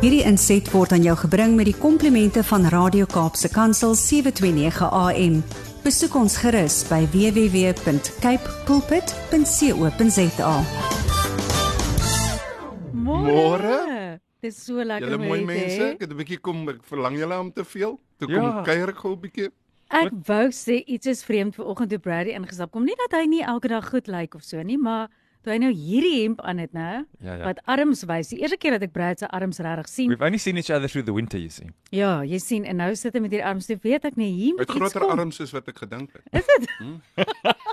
Hierdie inset word aan jou gebring met die komplimente van Radio Kaapse Kansel 729 AM. Besoek ons gerus by www.cape pulpit.co.za. Môre. Dis so lekker Julle mooi met, hè? mense, ek het 'n bietjie kom ek verlang julle om te veel. Toe kom Ja. kuier ek gou 'n bietjie. Ek wou sê iets is vreemd vir oggend toe Brady ingestap kom. Nie dat hy nie elke dag goed lyk of so nie, maar toe hy nou hierdie hemp aan het, nou, Ja, ja. wat arms wys. Die eerste keer dat ek Brady se arms regtig sien. We've only seen each other through the winter, you see. Ja, jy sien en nou sit hy met hierdie arms. Toe weet ek nie hier Met moet iets groter kom. arms as wat ek gedink het.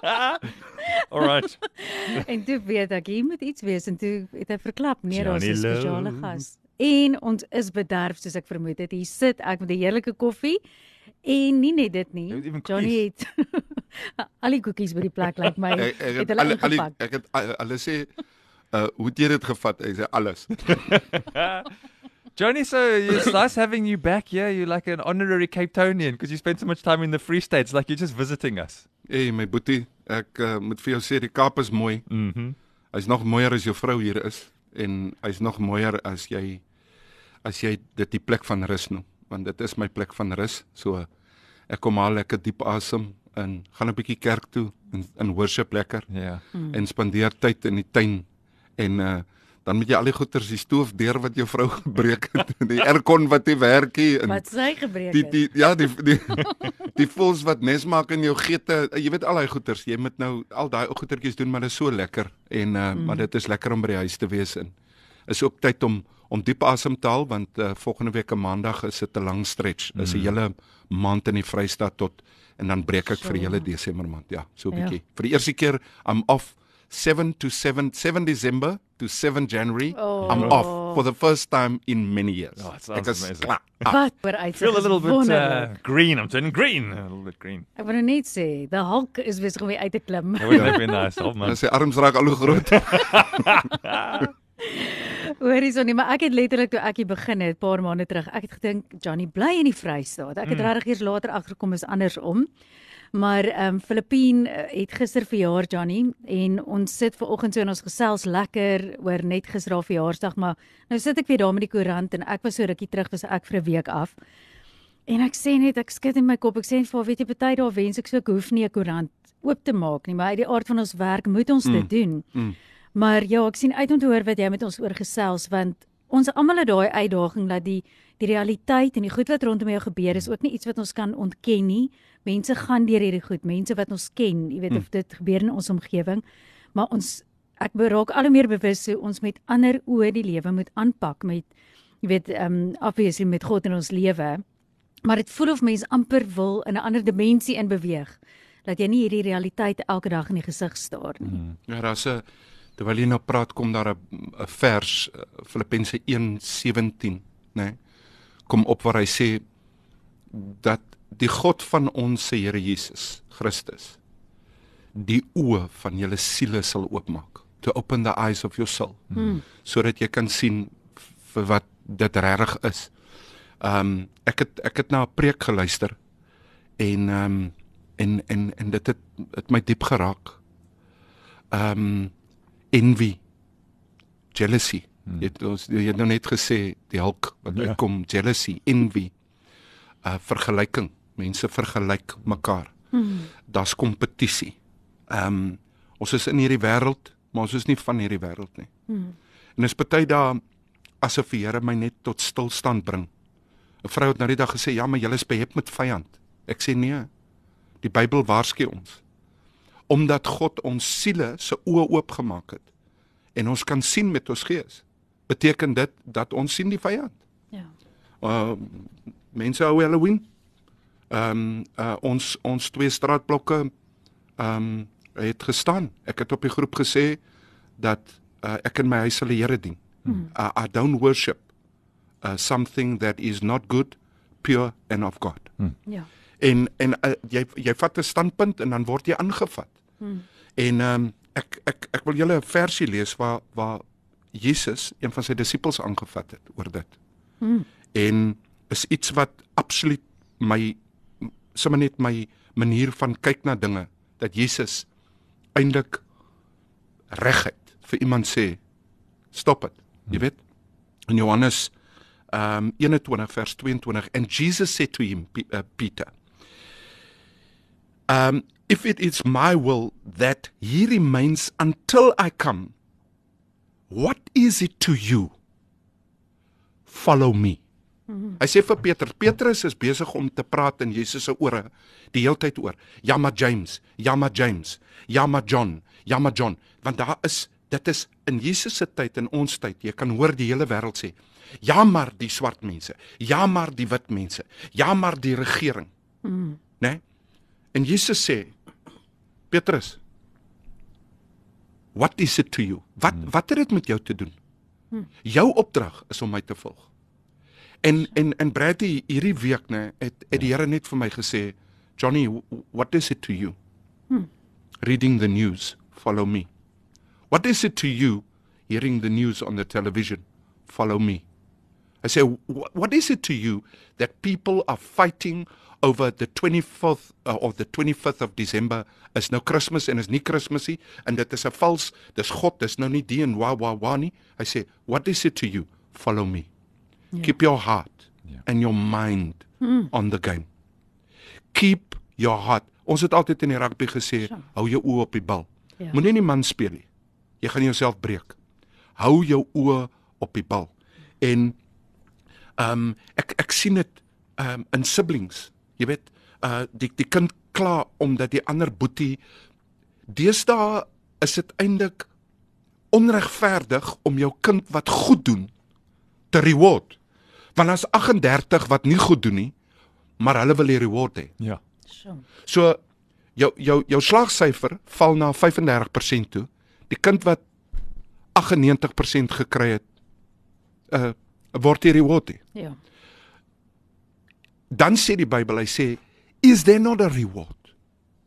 All right. En toe weet ek hier moet iets wees en toe het hy verklap, nee, daar's 'n spesiale gas. En ons is bederf soos ek vermoed het. Hier sit ek met 'n heerlike koffie en nie net dit nie. Johnny het al die koekies by die plek lyk my Ek ek het het hulle alle ingepak. ek het hulle sê uh hoe het jy dit gevat? Hy sê alles. Johnny, so it's nice having you back here. You're like an honorary Cape Townian because you spent so much time in the Free States, like you're just visiting us. Hey my boetie, ek uh, moet vir jou sê die Kaap is mooi. Mm-hmm. Hy's nog mooier as jou vrou hier is en hy's nog mooier as jy as jy dit die plek van rus noem, want dit is my plek van rus. So ek kom haal lekker diep asem en gaan 'n bietjie kerk toe en in worship lekker. Yeah. Hmm. en spandeer tyd in die tuin en uh dan moet jy al die goeters die stoof deur wat jou vrou gebreek het die aircon wat nie werk nie en Wat sy gebreek die het. die ja die die die voels wat nes maak in jou geete jy weet al daai goeters jy moet nou al daai goetertjies doen maar dit is so lekker en uh mm. maar dit is lekker om by die huis te wees en is ook tyd om om diep asem te haal want uh, volgende week 'n maandag is dit 'n lang stretch is 'n hele maand in die Vrystaat tot en dan breek ek vir die hele Desember maand ja so 'n Ja. bietjie vir die eerste keer I'm off 7 to 7 7 December to 7 January Oh. I'm off for the first time in many years Oh, Ek is amazing. klaar. Wat oor uit. Feel a little bit uh, green. I'm turning green. A little bit green. Ek wou nou net sê, the Hulk is besig om weer uit te klim. That would that be nice. Man. Sy arms raak al hoe groot. Hoorie so nie, maar ek het letterlik toe ek hier begin het 'n paar maande terug, ek het gedink Johnny bly in die Vrystaat. Ek het Mm. regtig eers later agtergekom is andersom. Maar ehm um, Filippien eh, het gister verjaar Johnny en ons sit ver oggend so en ons gesels lekker oor net gister haar verjaarsdag, maar nou sit ek weer daar met die koerant en ek was so rukkie terug was ek vir 'n week af. En ek sê net ek skud in my kop. Ek sê vir haar, weet jy, party dae wens ek so ek hoef nie 'n koerant oop te maak nie, maar uit die aard van ons werk moet ons dit doen. Mm. Maar ja, ek sien uit om te hoor wat jy met ons oor gesels want ons almal het daai uitdaging dat die die realiteit en die goed wat rondom jou gebeur is ook nie iets wat ons kan ontken nie. Mense gaan deur hierdie goed, mense wat ons ken, jy weet of dit gebeur in ons omgewing, maar ons ek beraak al hoe meer bewus hoe ons met ander oë die lewe moet aanpak met jy weet ehm um, obviously met God in ons lewe. Maar dit voel of mense amper wil in 'n ander dimensie in beweeg dat jy nie hierdie realiteit elke dag in die gesig staar nie. Ja, daar's 'n terwyl jy nou praat kom daar 'n vers uh, Filippense 1:17, né? Nee, kom op waar hy sê dat die God van ons se Here Jesus Christus die oë van julle siele sal oopmaak. To open the eyes of your soul. Hmm. Sodat jy kan sien vir wat dit regtig is. Ehm um, ek het ek het na 'n preek geluister en ehm um, en en en dit het het my diep geraak. Ehm um, envy, jealousy. Hmm. Jy het ons jy het nou net gesê die hulk wat Ja. uitkom, jealousy, envy. Uh vergelyking. Mense vergelyk mekaar. Hmm. Daar's kompetisie. Ehm um, ons is in hierdie wêreld, maar ons is nie van hierdie wêreld nie. Hmm. En dis baie dae asof die Here my net tot stilstand bring. 'n Vrou het nou die dag gesê, "Ja, maar jy is behep met vyand." Ek sê nee. Die Bybel waarsku ons. Omdat God ons siele se oë oopgemaak het en ons kan sien met ons gees, beteken dit dat ons sien die vyand. Ja. Uh mense hou Halloween. Ehm um, uh ons ons twee straatblokke ehm um, het gestaan. Ek het op die groep gesê dat uh, ek in my huis sal die Here dien. Hmm. Uh, I don't worship uh, something that is not good, pure and of God. Ja. En en uh, jy jy vat 'n standpunt en dan word jy aangevat. Hmm. En ehm um, ek ek ek wil julle 'n versie lees waar waar Jesus een van sy disippels aangevat het oor dit. Hmm. En is iets wat absoluut my sommer net my manier van kyk na dinge dat Jesus eintlik regheid vir iemand sê stop dit. Jy weet in Johannes um 21 vers 22 and Jesus said to him uh, Peter um if it is my will that he remains until I come what is it to you follow me Hy sê vir Petrus, Petrus is besig om te praat in Jesus se ore die heeltyd oor. Ja maar James, ja maar James, ja maar John, ja maar John, want daar is dit is in Jesus se tyd en ons tyd. Jy kan hoor die hele wêreld sê, ja maar die swart mense, ja maar die wit mense, ja maar die regering. Mm. Né? Nee? En Jesus sê, Petrus, what is it to you? Wat mm. wat het dit met jou te doen? Mm. Jou opdrag is om my te volg. En en en Bradley hierdie week nê het het die Here net vir my gesê, Johnny, what is it to you? Hmm. Reading the news, follow me. What is it to you hearing the news on the television? Follow me. I say, what is it to you that people are fighting over the 24th uh, of the 25th of December is nou Kersfees en is nie Kersfeesie en dit is 'n vals, dis God, dis nou nie die en wa wa wa nie. I say, what is it to you? Follow me. Yeah. Keep your heart yeah. and your mind mm. on the game. Keep your heart. Ons het altyd in die rugby gesê, sure. hou jou oë op die bal. Yeah. Moenie nie man speel nie. Jy gaan jouself breek. Hou jou oë op die bal. En ehm um, ek ek sien dit ehm um, in siblings. Jy weet, uh die die kind kla omdat die ander boetie deesdae is dit eintlik onregverdig om jou kind wat goed doen te reward. Want as 38 wat nie goed doen nie, maar hulle wil die reward hê. Ja. So jou jou jou slagsyfer val na 35% toe. Die kind wat 98% gekry het, uh word die reward hê. Ja. Dan sê die Bybel, hy sê, is there not a reward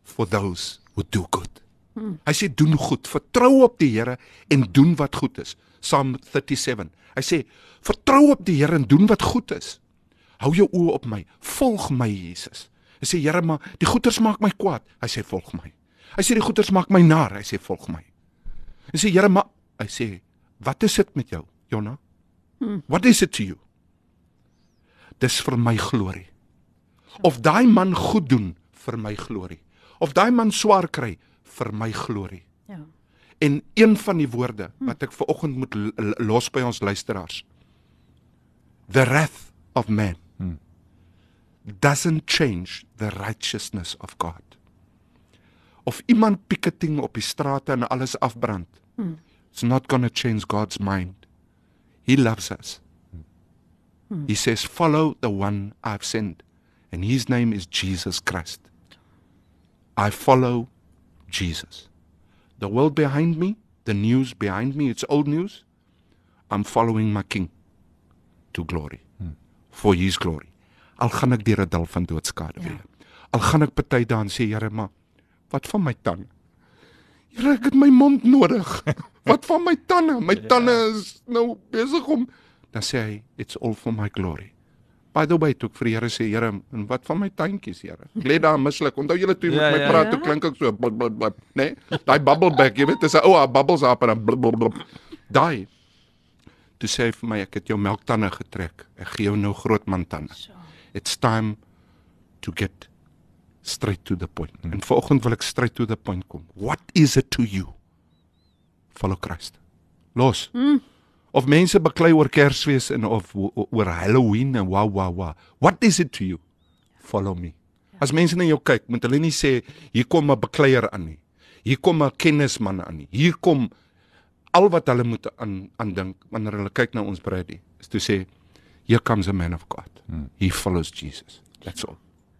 for those who do good? Hmm. Hy sê doen goed, vertrou op die Here en doen wat goed is. Psalm 37. Hy sê vertrou op die Here en doen wat goed is. Hou jou oë op my. Volg my Jesus. Hy sê Here maar die goeters maak my kwaad. Hy sê volg my. Hy sê die goeters maak my nar. Hy sê volg my. Hy sê Here maar hy sê wat is dit met jou Jonna? Hmm. What is it to you? Dis vir my glorie. Of daai man goed doen vir my glorie. Of daai man swaar kry vir my glorie. Ja. En een van die woorde wat ek ver oggend moet los by ons luisteraars. The wrath of man hmm. doesn't change the righteousness of God. Of iemand picketing op die strate en alles afbrand. Hmm. It's not going to change God's mind. He loves us. Hmm. He says follow the one I've sent and his name is Jesus Christ. I follow Jesus. the world behind me, the news behind me, it's old news. I'm following my king to glory. Hmm. For his glory. Al gaan ek deur 'n dal van doodskade ja. weer. Al gaan ek party daan sê Here, maar wat van my tande? Here, ek het my mond nodig. wat van my tande? My ja. tande is nou besig om dan sê hy, it's all for my glory. By the way, toe ek vir die Here sê, Here, en wat van my tuintjies, Here? Ek lê daar mislik. Onthou julle toe met ja, my ja, praat, ja. toe klink ek so, blub, blub, blub, né? Nee? Daai bubble back, jy weet, dis 'n ou bubbles up en blub, blub, blub. Daai. Toe sê hy vir my, ek het jou melktande getrek. Ek gee jou nou groot man tande. It's time to get straight to the point. Hmm. En vanoggend wil ek straight to the point kom. What is it to you? Follow Christ. Los. Hmm of mense beklei oor Kersfees en of oor Halloween en wa wa wa. What is it to you? Follow me. As mense na jou kyk, moet hulle nie sê hier kom 'n bekleier aan nie. Hier kom 'n kennisman aan nie. Hier kom al wat hulle moet aan aan dink wanneer hulle kyk na ons Brady is to sê here comes a man of God. Hmm. He follows Jesus. That's all.